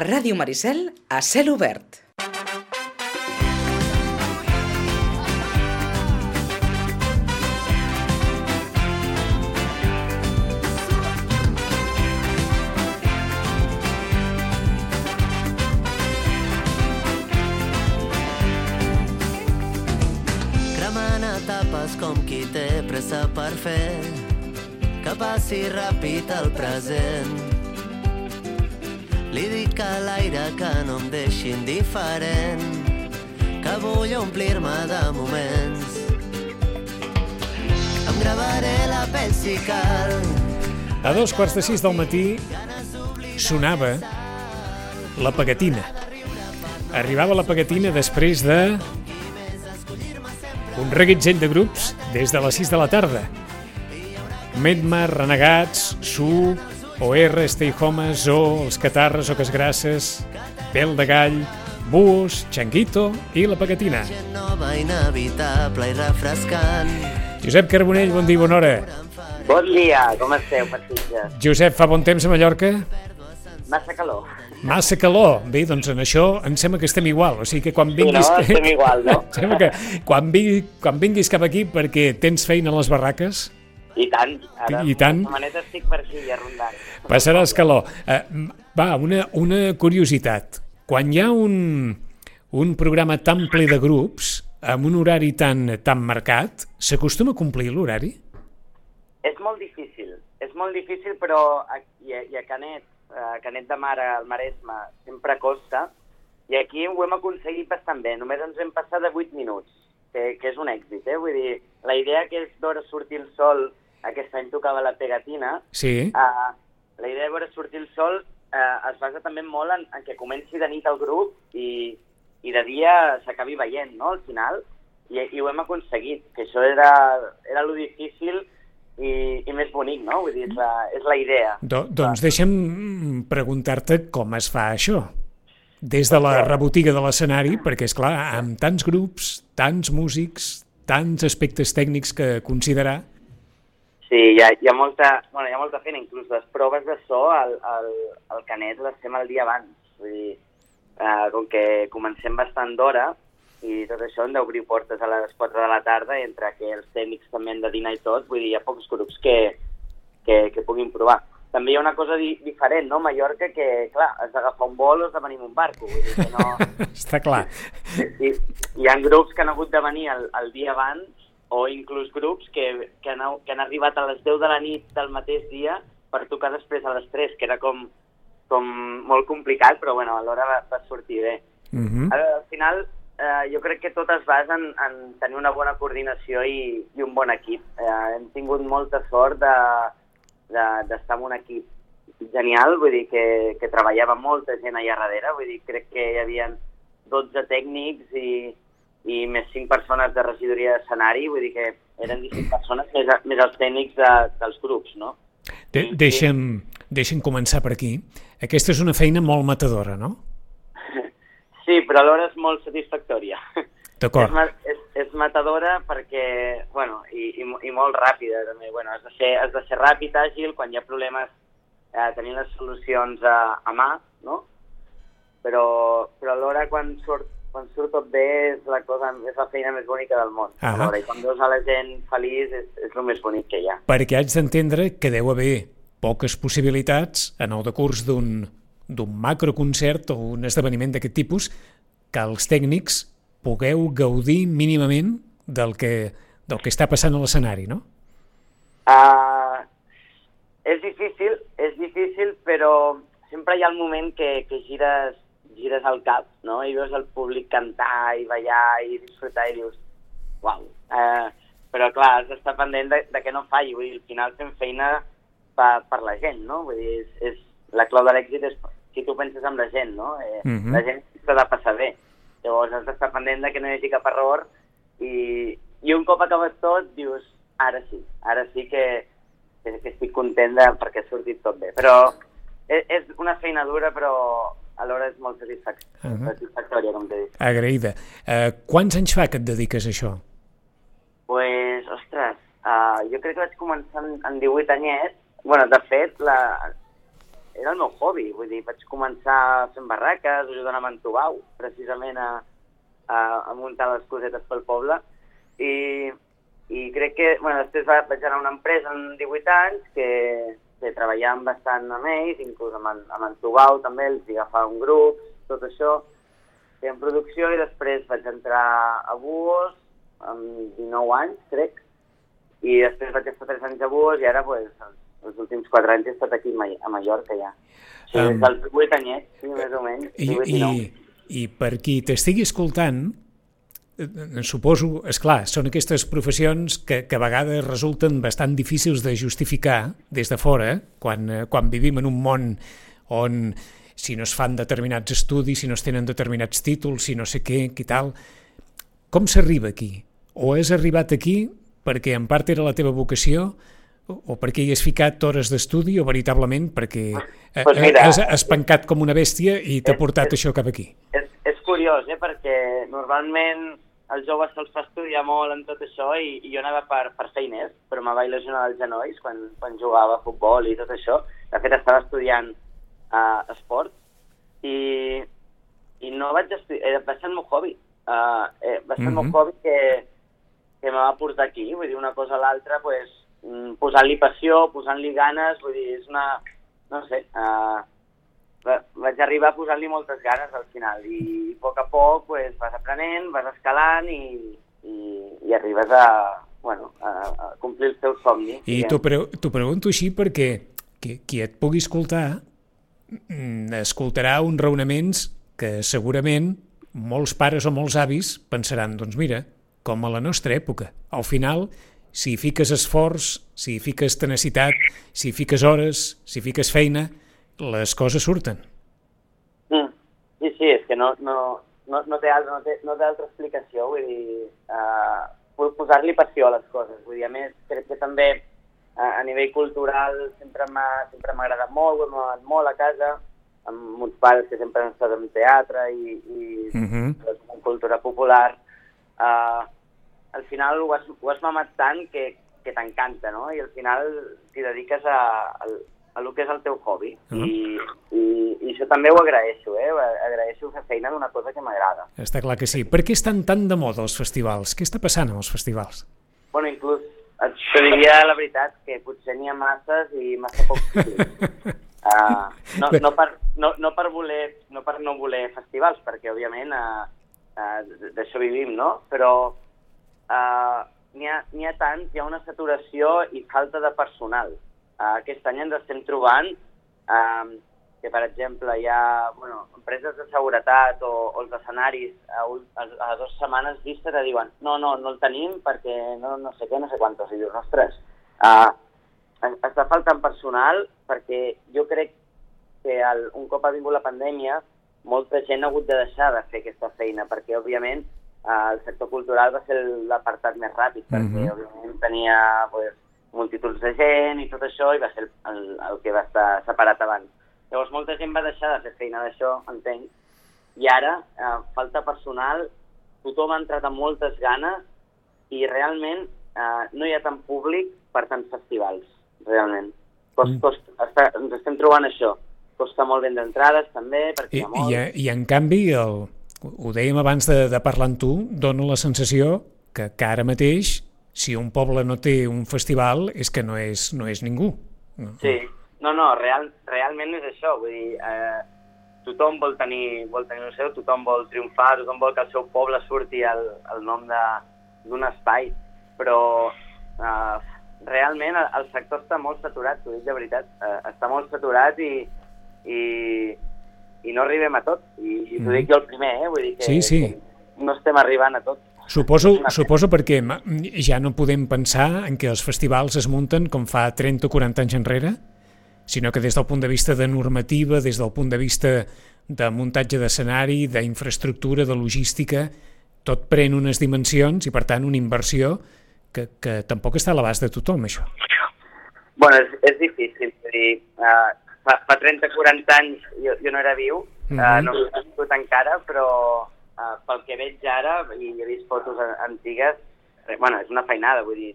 Ràdio Maricel, a cel obert. Com qui té pressa per fer que passi ràpid el present. Li dic a l'aire que no em deixi indiferent, que vull omplir-me de moments. Em gravaré la pell si cal, A dos quarts de sis del matí sonava la pegatina. Arribava la pegatina després de un reguitzell de grups des de les 6 de la tarda. Medmar, Renegats, Su, OR, Stay Home, Zo, Els Catarres, Oques Grasses, Pèl de Gall, Búhos, Changuito i la Pegatina. gent nova, inevitable i refrescant. Josep Carbonell, bon dia, bona hora. Bon dia, com esteu, petitges? Josep, fa bon temps a Mallorca? Massa calor. Massa calor. Bé, doncs en això em sembla que estem igual. O sigui que quan vinguis... no? Estem igual, no? em sembla que quan, vingui, quan vinguis cap aquí perquè tens feina a les barraques, I tant. Ara, I tant. Maneta estic per aquí, rondant. passaràs calor. Eh, va, una, una curiositat. Quan hi ha un, un programa tan ple de grups, amb un horari tan, tan marcat, s'acostuma a complir l'horari? És molt difícil, és molt difícil, però a, i, a, i a Canet, a Canet de Mar, al Maresme, sempre costa, i aquí ho hem aconseguit bastant bé. Només ens hem passat de 8 minuts, que, que és un èxit, eh? Vull dir, la idea que és d'hora sortir el sol, aquest any tocava la pegatina, Sí. Uh, la idea de veure sortir el sol uh, es basa també molt en, en que comenci de nit el grup i, i de dia s'acabi veient, no?, al final. I, I ho hem aconseguit, que això era, era lo difícil i, i més bonic, no? Vull dir, és la, és la idea. Do, doncs deixa'm preguntar-te com es fa això. Des de la rebotiga de l'escenari, perquè, és clar, amb tants grups, tants músics, tants aspectes tècnics que considerar, Sí, hi ha, hi ha, molta, bueno, hi ha molta feina, inclús les proves de so al, al, al Canet les fem el dia abans. Vull dir, eh, com que comencem bastant d'hora i tot això hem d'obrir portes a les 4 de la tarda entre que els tècnics també han de dinar i tot, vull dir, hi ha pocs grups que, que, que puguin provar. També hi ha una cosa di diferent, no? Mallorca, que, clar, has d'agafar un vol o has de venir amb un barco. Vull dir que no... està clar. I, hi ha grups que han hagut de venir el, el dia abans o inclús grups que, que, han, que han arribat a les 10 de la nit del mateix dia per tocar després a les 3, que era com, com molt complicat, però bueno, alhora va, va sortir bé. Uh -huh. Ara, al final, eh, jo crec que tot es basa en, en tenir una bona coordinació i, i un bon equip. Eh, hem tingut molta sort d'estar de, en un equip genial, vull dir que, que treballava molta gent allà darrere, vull dir, crec que hi havia 12 tècnics i, i més 5 persones de regidoria d'escenari, vull dir que eren 17 persones més, més els tècnics de, dels grups, no? De deixa'm, deixa'm començar per aquí. Aquesta és una feina molt matadora, no? Sí, però alhora és molt satisfactòria. D'acord. És, és, és matadora perquè, bueno, i, i, i molt ràpida també. Bueno, has de ser, has de ser ràpid, àgil, quan hi ha problemes eh, tenir les solucions a, a mà, no? Però, però alhora quan surt, quan surt tot bé és la, cosa, és la feina més bonica del món. Ah. Alhora, I quan veus a la gent feliç és, és el més bonic que hi ha. Perquè haig d'entendre que deu haver poques possibilitats en el decurs d'un d'un macroconcert o un esdeveniment d'aquest tipus que els tècnics pugueu gaudir mínimament del que, del que està passant a l'escenari, no? Uh, és difícil, és difícil, però sempre hi ha el moment que, que gires, gires el cap, no? I veus el públic cantar i ballar i disfrutar i dius, uau. Uh, però clar, has d'estar pendent de, de que no falli, vull dir, al final fem feina per, per la gent, no? Vull dir, és, és, la clau de l'èxit és si tu penses amb la gent, no? Eh, Mhm. La gent s'ha de passar bé. Llavors has d'estar pendent de que no hi hagi cap error i, i un cop acabat tot dius, ara sí, ara sí que, que, que estic content de, perquè ha sortit tot bé. Però és, és una feina dura, però alhora és molt satisfac Mhm. satisfactòria, com t'he dit. Agraïda. Uh, quants anys fa que et dediques a això? pues, ostres, uh, jo crec que vaig començar en, en 18 anyets. bueno, de fet, la, era el meu hobby, vull dir, vaig començar fent barraques, ajudant a Mantobau, precisament a, a, a muntar les cosetes pel poble, i, i crec que, bueno, després va, vaig anar a una empresa en 18 anys que, que treballàvem bastant amb ells, inclús amb, en- amb en Tubau també, els hi agafàvem grups, tot això, feien producció i després vaig entrar a Buos amb 19 anys, crec, i després vaig estar 3 anys a Buos i ara, pues, els, últims 4 anys he estat aquí a Ma- a Mallorca ja. Em, des dels 8 anyets, sí, més o menys. I, 18 i, 19. I per qui t'estigui escoltant, eh, eh, suposo, és clar, són aquestes professions que, que a vegades resulten bastant difícils de justificar des de fora, quan, eh, quan vivim en un món on si no es fan determinats estudis, si no es tenen determinats títols, si no sé què, què tal... Com s'arriba aquí? O has arribat aquí perquè en part era la teva vocació o perquè hi has ficat hores d'estudi o veritablement perquè eh, Pues mira, has, has pencat com una bèstia i t'ha portat això cap aquí? És, és curiós, eh, perquè normalment els joves se'ls fa estudiar molt en tot això i, i jo anava per, per feiners, però me vaig lesionar els genolls quan, quan jugava a futbol i tot això. De fet, estava estudiant uh, esport i, i no vaig estudiar, eh, va ser el meu hobby. Uh, eh, va ser el meu Mhm. hobby que, que me va portar aquí, vull dir, una cosa a l'altra, pues, posant-li passió, posant-li ganes, vull dir, és una, no sé, uh, va- vaig arribar a posar-li moltes ganes al final i a poc a poc pues, vas aprenent, vas escalant i, i, i arribes a, bueno, a, a complir el teu somni. I t'ho pre pregunto així perquè qui, qui et pugui escoltar mm, escoltarà uns raonaments que segurament molts pares o molts avis pensaran, doncs mira, com a la nostra època. Al final, si hi fiques esforç, si hi fiques tenacitat, si hi fiques hores, si hi fiques feina, les coses surten. Mm. Sí, sí, és que no, no, no, no, té, altra, no, té, no té altra explicació, vull dir, uh, posar-li passió a les coses. Vull dir, a més, crec que també uh, a nivell cultural sempre m'ha sempre m'ha agradat molt, ho hem agradat molt a casa, amb uns pares que sempre han estat en teatre i, i Uh -huh. en cultura popular, uh, al final ho has, ho has mamat tant que, que t'encanta, no? I al final t'hi dediques a, a, a lo que és el teu hobby. Ah. I, i, I això també ho agraeixo, eh? Agraeixo fer feina d'una cosa que m'agrada. Està clar que sí. Per què estan tan de moda els festivals? Què està passant amb els festivals? Bueno, inclús et diria la veritat que potser n'hi ha masses i massa pocs. Uh, no, no, per, no, no, per voler, no per no voler festivals, perquè òbviament uh, uh, d'això vivim, no? Però uh, n'hi ha, ha tants, hi ha una saturació i falta de personal. Uh, aquest any ens estem trobant uh, que, per exemple, hi ha bueno, empreses de seguretat o, o els escenaris a, a, a dues setmanes vista te diuen no, no, no el tenim perquè no, no sé què, no sé quantos. I dius, ostres, es- està faltant personal perquè jo crec que el, un cop ha vingut la pandèmia molta gent ha hagut de deixar de fer aquesta feina perquè, òbviament, eh, el sector cultural va ser l'apartat més ràpid perquè, Mhm. òbviament, tenia pues, multituds de gent i tot això i va ser el, el, el que va estar separat abans. Llavors, molta gent va deixar de fer feina d'això, entenc, i ara eh, falta personal, tothom ha entrat amb moltes ganes i realment eh, no hi ha tant públic per tants festivals, realment. Cost, Mm. cost, està, ens estem trobant això. Costa molt vendre entrades, també, perquè I, hi ha molt... i, I en canvi, el, ho dèiem abans de, de parlar amb tu, dona la sensació que, que ara mateix, si un poble no té un festival, és que no és, no és ningú. No? Sí, no, no, real, realment és això, vull dir, eh, tothom vol tenir, vol tenir el seu, tothom vol triomfar, tothom vol que el seu poble surti el, el nom d'un espai, però eh, realment el, el sector està molt saturat, t'ho dic de veritat, eh, està molt saturat i, i, i no arribem a tot, i, i t'ho Mhm. dic jo el primer, eh? vull dir que, Sí, sí. que no estem arribant a tot. Suposo, suposo perquè ja no podem pensar en que els festivals es munten com fa 30 o 40 anys enrere, sinó que des del punt de vista de normativa, des del punt de vista de muntatge d'escenari, d'infraestructura, de logística, tot pren unes dimensions i, per tant, una inversió que, que tampoc està a l'abast de tothom, això. Bueno, és, és difícil, dir, uh, fa, fa 30-40 anys jo, jo no era viu, uh, Mhm. no he viscut encara, però uh, pel que veig ara, i he vist fotos an- antigues, bueno, és una feinada, vull dir,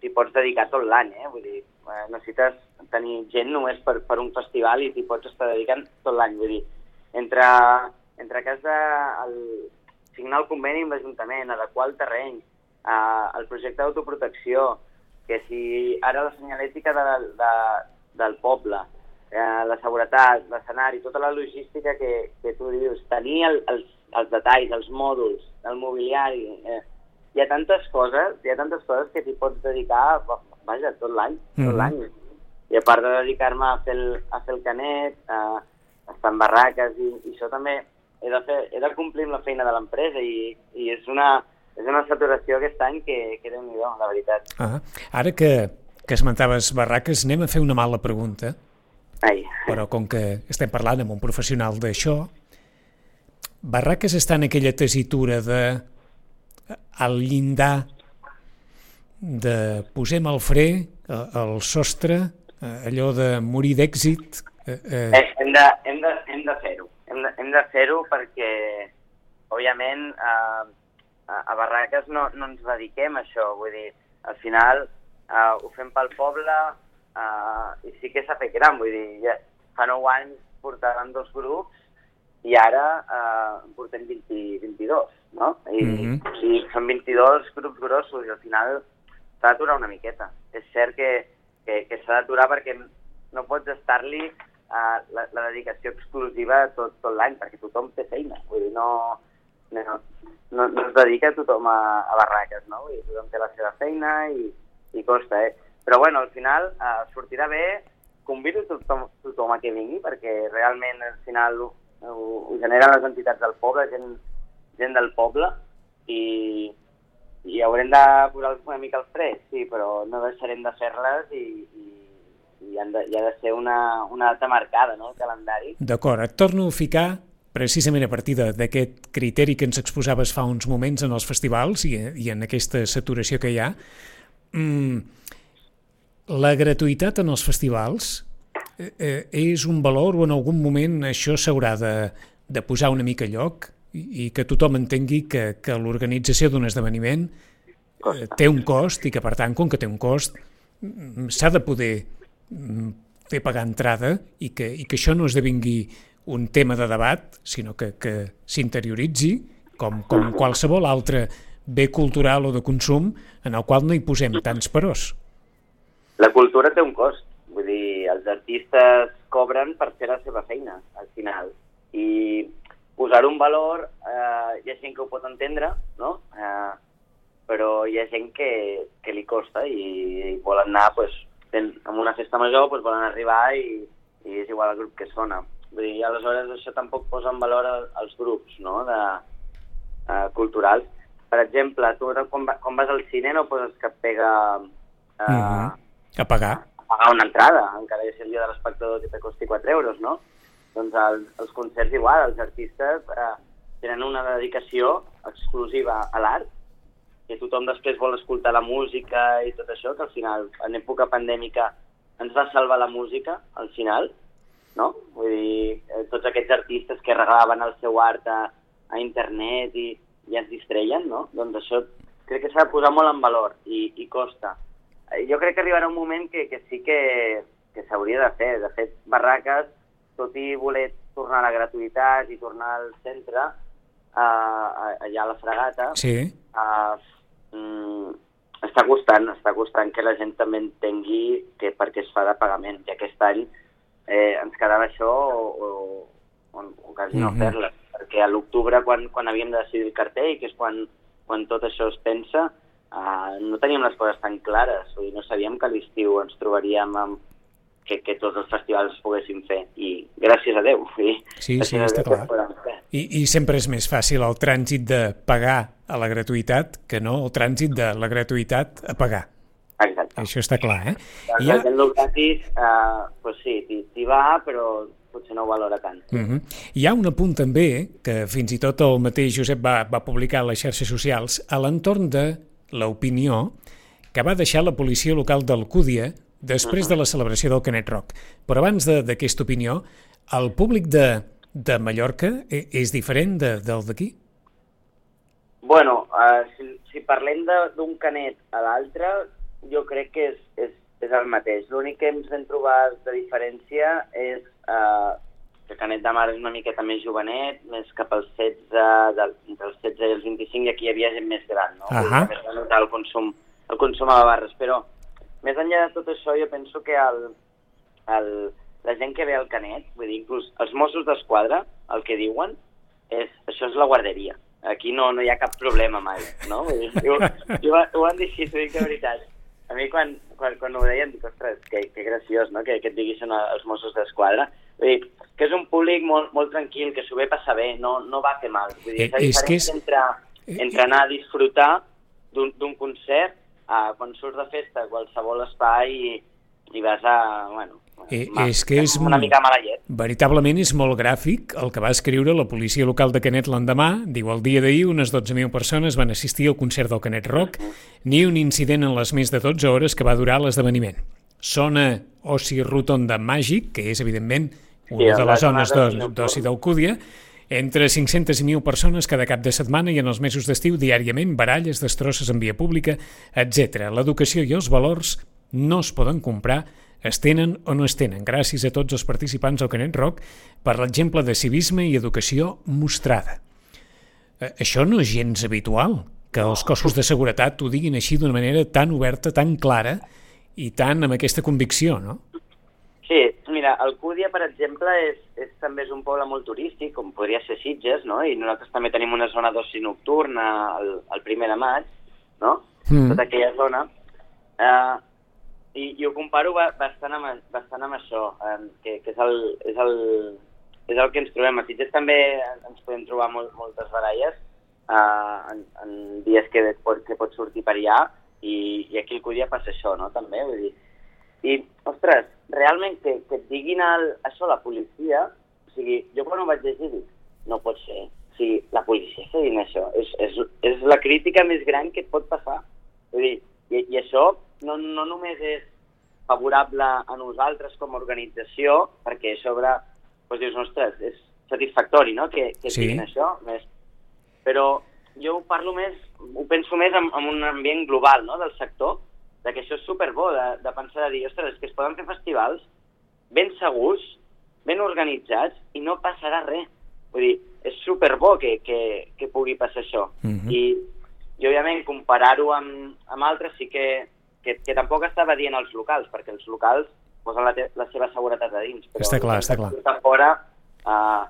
t'hi pots dedicar tot l'any, eh? Vull dir, eh, necessites tenir gent només per, per un festival i t'hi pots estar dedicant tot l'any, vull dir, entre, entre que has de el, signar el conveni amb l'Ajuntament, adequar el terreny, eh, el projecte d'autoprotecció, que si ara la senyalètica de, de, del poble, eh, la seguretat, l'escenari, tota la logística que, que tu dius, tenir el, els, els detalls, els mòduls, el mobiliari... Eh, hi ha tantes coses, hi ha tantes coses que t'hi pots dedicar, vaja, tot l'any, tot mm -hmm. l'any. I a part de dedicar-me a, fer el, a fer el canet, a, a estar en barraques, i, i això també he de, fer, he de complir amb la feina de l'empresa i, i és una, és una saturació aquest any que, que déu nhi la veritat. Ah, ara que, que esmentaves barraques, anem a fer una mala pregunta. Ai. Però com que estem parlant amb un professional d'això, Barraques està en aquella tesitura de al llindar de posem el fre, el sostre, allò de morir d'èxit... Eh, eh... Hem de, hem de, hem de fer-ho. Hem de, hem de fer-ho perquè, òbviament, eh, a Barraques no, no ens dediquem a això. Vull dir, al final eh, ho fem pel poble eh, i sí que s'ha fet gran. Vull dir, ja, fa 9 anys portaven dos grups i ara eh, portem 20, 22, no? I, mm -hmm. o sigui, són 22 grups grossos i al final s'ha d'aturar una miqueta. És cert que, que, que s'ha d'aturar perquè no pots estar-li eh, la, la dedicació exclusiva tot, tot l'any, perquè tothom té feina. Vull dir, no, no, no, no es dedica tothom a, a barraques, no? Dir, tothom té la seva feina i, i costa, eh? Però bueno, al final eh, sortirà bé, convido tothom, tothom a que vingui, perquè realment al final ho, ho generen les entitats del poble, gent, gent del poble, i, i haurem de posar una mica els tres, sí, però no deixarem de fer-les i, i, i, han de, i ha de ser una, una data marcada, no?, el calendari. D'acord, et torno a ficar precisament a partir d'aquest criteri que ens exposaves fa uns moments en els festivals i, i en aquesta saturació que hi ha, mm, la gratuïtat en els festivals eh, eh, és un valor o en algun moment això s'haurà de, de posar una mica a lloc i, i que tothom entengui que, que l'organització d'un esdeveniment eh, té un cost i que per tant, com que té un cost, mm, s'ha de poder mm, fer pagar entrada i que, i que això no esdevingui un tema de debat, sinó que, que s'interioritzi com, com qualsevol altre bé cultural o de consum en el qual no hi posem tants perós. La cultura té un cost, vull dir, els artistes cobren per fer la seva feina, al final, i posar un valor, eh, hi ha gent que ho pot entendre, no? Eh, però hi ha gent que, que li costa i, i volen anar, pues, ten, amb una festa major, pues, volen arribar i, i és igual el grup que sona. Vull dir, aleshores això tampoc posa en valor els grups, no?, de, eh, culturals. Per exemple, tu quan, quan vas al cine no poses cap pega... Eh, mm -hmm a pagar. A pagar una entrada, encara que sigui de l'espectador que te costi 4 euros, no? Doncs el, els concerts igual, els artistes eh, tenen una dedicació exclusiva a l'art, que tothom després vol escoltar la música i tot això, que al final, en època pandèmica, ens va salvar la música, al final, no? Vull dir, eh, tots aquests artistes que regalaven el seu art a, a internet i, i ens distreien, no? Doncs això crec que s'ha de posar molt en valor i, i costa. Eh, jo crec que arribarà un moment que, que sí que, que s'hauria de fer. De fet, Barraques, tot i voler tornar a la gratuïtat i tornar al centre, uh, allà a la fregata, sí. uh, mm, està costant, està costant que la gent també entengui que perquè es fa de pagament, i aquest any eh, ens quedava això o, o, o, o quasi no mm -hmm. fer-la, perquè a l'octubre, quan, quan havíem de decidir el cartell, que és quan, quan tot això es pensa, uh, no teníem les coses tan clares, vull dir, no sabíem que a l'estiu ens trobaríem amb que, que tots els festivals es poguessin fer i gràcies a Déu. Sí, sí, sí està clar. I, I sempre és més fàcil el trànsit de pagar a la gratuïtat que no el trànsit de la gratuïtat a pagar. Exacte. Això està clar, eh? I ja... El gratis, uh, pues sí, t'hi va, però potser no ho valora tant. Uh -huh. Hi ha un apunt també que fins i tot el mateix Josep va, va publicar a les xarxes socials a l'entorn de l'opinió que va deixar la policia local d'Alcúdia després de la celebració del Canet Rock. Però abans d'aquesta opinió, el públic de, de Mallorca e, és diferent de, del d'aquí? Bueno, uh, si, si parlem d'un canet a l'altre, jo crec que és, és, és el mateix. L'únic que ens hem trobat de diferència és uh, que Canet de Mar és una miqueta més jovenet, més cap als 16, del, entre els 16 i els 25, i aquí hi havia gent més gran, no? Ahà. que Més notar el consum, el consum a barres, però més enllà de tot això, jo penso que el, el, la gent que ve al Canet, vull dir, inclús els Mossos d'Esquadra, el que diuen, és, això és la guarderia. Aquí no, no hi ha cap problema mai, no? Vull dir, jo, jo, ho han dit així, t'ho dic de veritat. A mi quan, quan, quan ho deien dic, ostres, que, que graciós, no?, que, que et diguessin els Mossos d'Esquadra. Vull dir, que és un públic molt, molt tranquil, que s'ho ve passar bé, no, no va fer mal. Vull dir, Eh, és que és- entre, entre anar a disfrutar d'un concert a quan surts de festa a qualsevol espai i, i vas a... Bueno, Eh, és que és una un- mica mala llet. Veritablement és molt gràfic el que va escriure la policia local de Canet l'endemà. Diu, el dia d'ahir unes 12.000 persones van assistir al concert del Canet Rock, ni un incident en les més de 12 hores que va durar l'esdeveniment. Zona oci rotonda màgic, que és evidentment una Sí, de les zones d'oci d'Alcúdia, entre 500 i 1.000 persones cada cap de setmana i en els mesos d'estiu diàriament, baralles, destrosses en via pública, etc. L'educació i els valors no es poden comprar, es tenen o no es tenen, gràcies a tots els participants al Canet Rock per l'exemple de civisme i educació mostrada. Eh, Això no és gens habitual, que els cossos de seguretat ho diguin així d'una manera tan oberta, tan clara i tan amb aquesta convicció, no? Mira, Alcúdia, per exemple, és, és, també és un poble molt turístic, com podria ser Sitges, no? I nosaltres també tenim una zona d'oci nocturn al, al primer de maig, no? Mm. Tota aquella zona. Uh, i, I ho comparo ba- bastant amb, bastant amb això, um, que, que és, el, és, el, és el que ens trobem. A Sitges també ens podem trobar molt, moltes baralles uh, en, en dies que pot, que pot sortir per allà, i, i aquí a Alcúdia passa això, no?, també, vull dir, i, ostres, realment que, que et diguin el, això la policia, o sigui, jo quan ho vaig llegir dic, no pot ser. O sigui, la policia està dient això. És, és, és la crítica més gran que et pot passar. Vull dir, i, i això no, no només és favorable a nosaltres com a organització, perquè sobre doncs dius, ostres, és satisfactori, no?, que, que Sí. diguin això. Més. Però jo ho parlo més, ho penso més en, en un ambient global, no?, del sector, de que això és superbo, de, de pensar de dir, ostres, és que es poden fer festivals ben segurs, ben organitzats, i no passarà res. Vull dir, és superbo que, que, que pugui passar això. Mhm. I, I, òbviament, comparar-ho amb, amb altres sí que, que, que tampoc estava dient els locals, perquè els locals posen la, la seva seguretat a dins. Però Està clar, està clar. De fora, uh,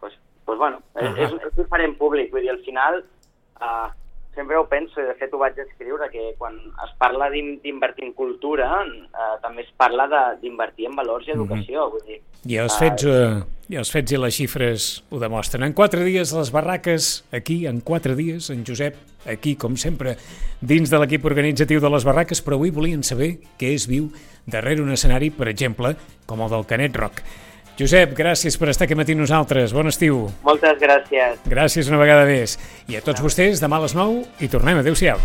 pues, pues bueno, és, Ahà. és, és diferent públic. Vull dir, al final, uh, sempre ho penso, i de fet ho vaig escriure, que quan es parla d'in- d'invertir en cultura, eh, també es parla de- d'invertir en valors i educació. Vull dir, I els Ah, fets, eh, i els fets i les xifres ho demostren. En quatre dies les barraques, aquí, en quatre dies, en Josep, aquí, com sempre, dins de l'equip organitzatiu de les barraques, però avui volien saber què es viu darrere un escenari, per exemple, com el del Canet Rock. Josep, gràcies per estar aquí matí amb nosaltres. Bon estiu. moltes gràcies. Gràcies una vegada més. I a tots vostès, demà a les 9 i tornem. Adéu-siau.